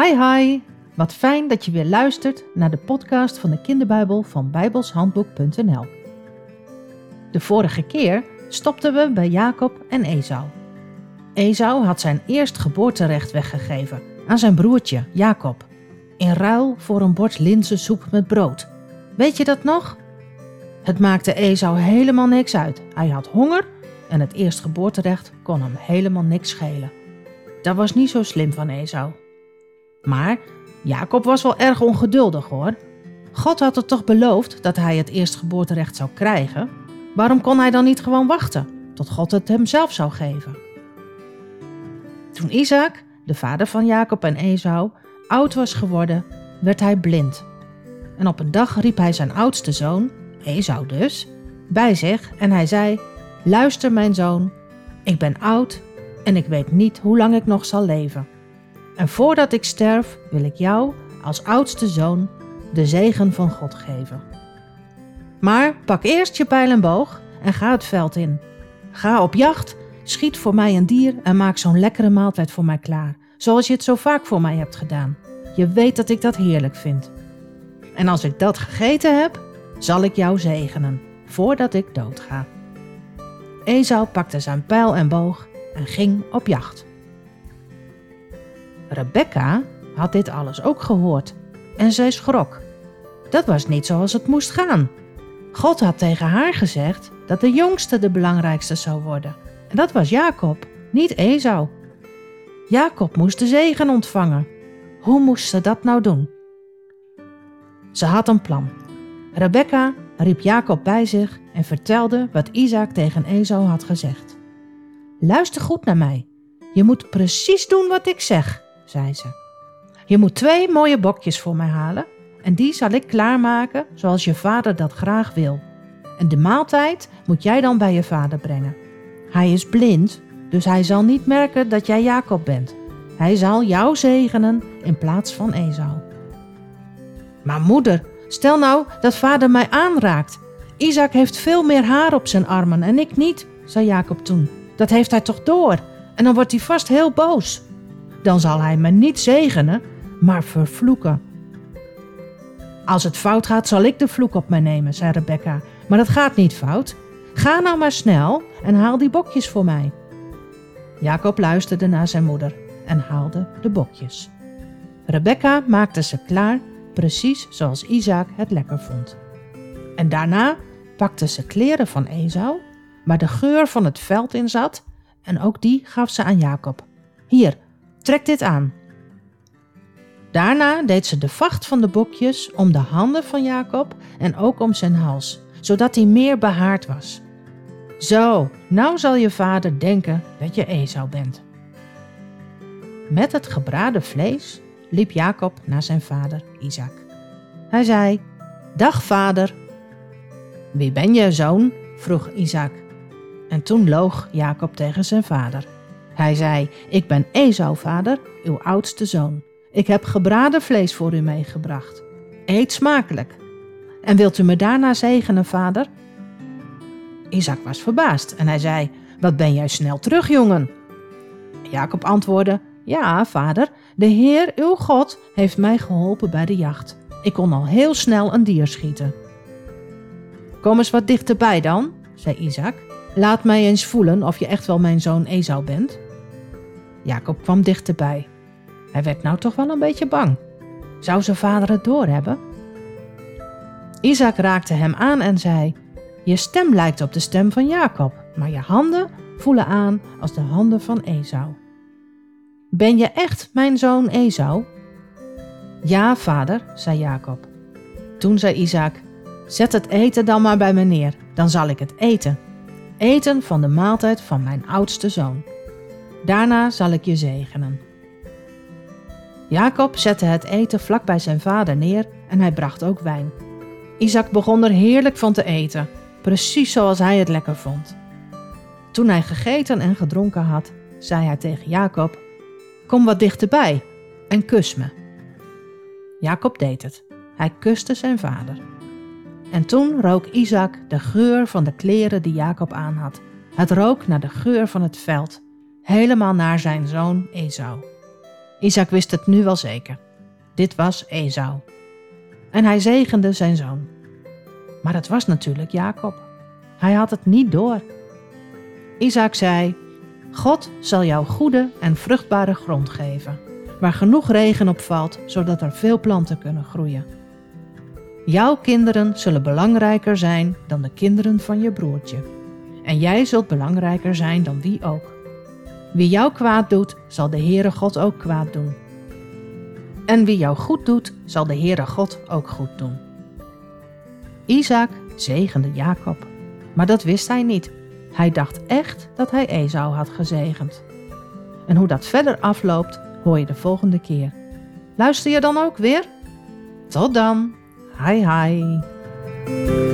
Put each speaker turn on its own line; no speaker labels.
Hi hi, wat fijn dat je weer luistert naar de podcast van de kinderbijbel van bijbelshandboek.nl. De vorige keer stopten we bij Jacob en Esau. Esau had zijn eerstgeboorterecht weggegeven aan zijn broertje Jacob, in ruil voor een bord linzensoep met brood. Weet je dat nog? Het maakte Esau helemaal niks uit. Hij had honger en het eerstgeboorterecht kon hem helemaal niks schelen. Dat was niet zo slim van Esau. Maar Jacob was wel erg ongeduldig hoor. God had het toch beloofd dat hij het eerstgeboorterecht zou krijgen? Waarom kon hij dan niet gewoon wachten tot God het hem zelf zou geven? Toen Isaac, de vader van Jacob en Esau, oud was geworden, werd hij blind. En op een dag riep hij zijn oudste zoon, Esau dus, bij zich en hij zei: Luister, mijn zoon, ik ben oud en ik weet niet hoe lang ik nog zal leven. En voordat ik sterf, wil ik jou, als oudste zoon, de zegen van God geven. Maar pak eerst je pijl en boog en ga het veld in. Ga op jacht, schiet voor mij een dier en maak zo'n lekkere maaltijd voor mij klaar, zoals je het zo vaak voor mij hebt gedaan. Je weet dat ik dat heerlijk vind. En als ik dat gegeten heb, zal ik jou zegenen, voordat ik doodga. Esau pakte zijn pijl en boog en ging op jacht. Rebecca had dit alles ook gehoord en zij schrok. Dat was niet zoals het moest gaan. God had tegen haar gezegd dat de jongste de belangrijkste zou worden. En dat was Jacob, niet Esau. Jacob moest de zegen ontvangen. Hoe moest ze dat nou doen? Ze had een plan. Rebecca riep Jacob bij zich en vertelde wat Isaac tegen Esau had gezegd. Luister goed naar mij. Je moet precies doen wat ik zeg, zei ze. Je moet twee mooie bokjes voor mij halen en die zal ik klaarmaken zoals je vader dat graag wil. En de maaltijd moet jij dan bij je vader brengen. Hij is blind, dus hij zal niet merken dat jij Jacob bent. Hij zal jou zegenen in plaats van Esau. Maar moeder, stel nou dat vader mij aanraakt. Isaac heeft veel meer haar op zijn armen en ik niet, zei Jacob toen. Dat heeft hij toch door? En dan wordt hij vast heel boos. Dan zal hij me niet zegenen, maar vervloeken. Als het fout gaat, zal ik de vloek op mij nemen, zei Rebecca. Maar dat gaat niet fout. Ga nou maar snel en haal die bokjes voor mij. Jacob luisterde naar zijn moeder en haalde de bokjes. Rebecca maakte ze klaar, precies zoals Isaac het lekker vond. En daarna pakte ze kleren van Esau, waar de geur van het veld in zat, en ook die gaf ze aan Jacob. Hier, trek dit aan. Daarna deed ze de vacht van de bokjes om de handen van Jacob en ook om zijn hals, zodat hij meer behaard was. Zo, nou zal je vader denken dat je Esau bent. Met het gebraden vlees liep Jacob naar zijn vader Isaac. Hij zei: Dag vader. Wie ben je, zoon? vroeg Isaac. En toen loog Jacob tegen zijn vader. Hij zei: Ik ben Esau, vader, uw oudste zoon. Ik heb gebraden vlees voor u meegebracht. Eet smakelijk. En wilt u me daarna zegenen, vader? Isaac was verbaasd en hij zei: Wat ben jij snel terug, jongen? Jacob antwoordde: Ja, vader, de Heer, uw God, heeft mij geholpen bij de jacht. Ik kon al heel snel een dier schieten. Kom eens wat dichterbij dan, zei Isaac. Laat mij eens voelen of je echt wel mijn zoon Esau bent. Jacob kwam dichterbij. Hij werd nou toch wel een beetje bang. Zou zijn vader het doorhebben? Isaac raakte hem aan en zei: Je stem lijkt op de stem van Jacob, maar je handen voelen aan als de handen van Esau. Ben je echt mijn zoon Esau? Ja, vader, zei Jacob. Toen zei Isaac: Zet het eten dan maar bij me neer, dan zal ik het eten. Eten van de maaltijd van mijn oudste zoon. Daarna zal ik je zegenen. Jacob zette het eten vlak bij zijn vader neer en hij bracht ook wijn. Isaac begon er heerlijk van te eten, precies zoals hij het lekker vond. Toen hij gegeten en gedronken had, zei hij tegen Jacob: Kom wat dichterbij en kus me. Jacob deed het. Hij kuste zijn vader. En toen rook Isaac de geur van de kleren die Jacob aan had. Het rook naar de geur van het veld, helemaal naar zijn zoon Esau. Isaac wist het nu wel zeker. Dit was Esau. En hij zegende zijn zoon. Maar het was natuurlijk Jacob. Hij had het niet door. Isaac zei: God zal jou goede en vruchtbare grond geven, waar genoeg regen op valt, zodat er veel planten kunnen groeien. Jouw kinderen zullen belangrijker zijn dan de kinderen van je broertje. En jij zult belangrijker zijn dan wie ook. Wie jou kwaad doet, zal de Heere God ook kwaad doen. En wie jou goed doet, zal de Heere God ook goed doen. Isaac zegende Jacob, maar dat wist hij niet. Hij dacht echt dat hij Esau had gezegend. En hoe dat verder afloopt, hoor je de volgende keer. Luister je dan ook weer? Tot dan! Hi hi!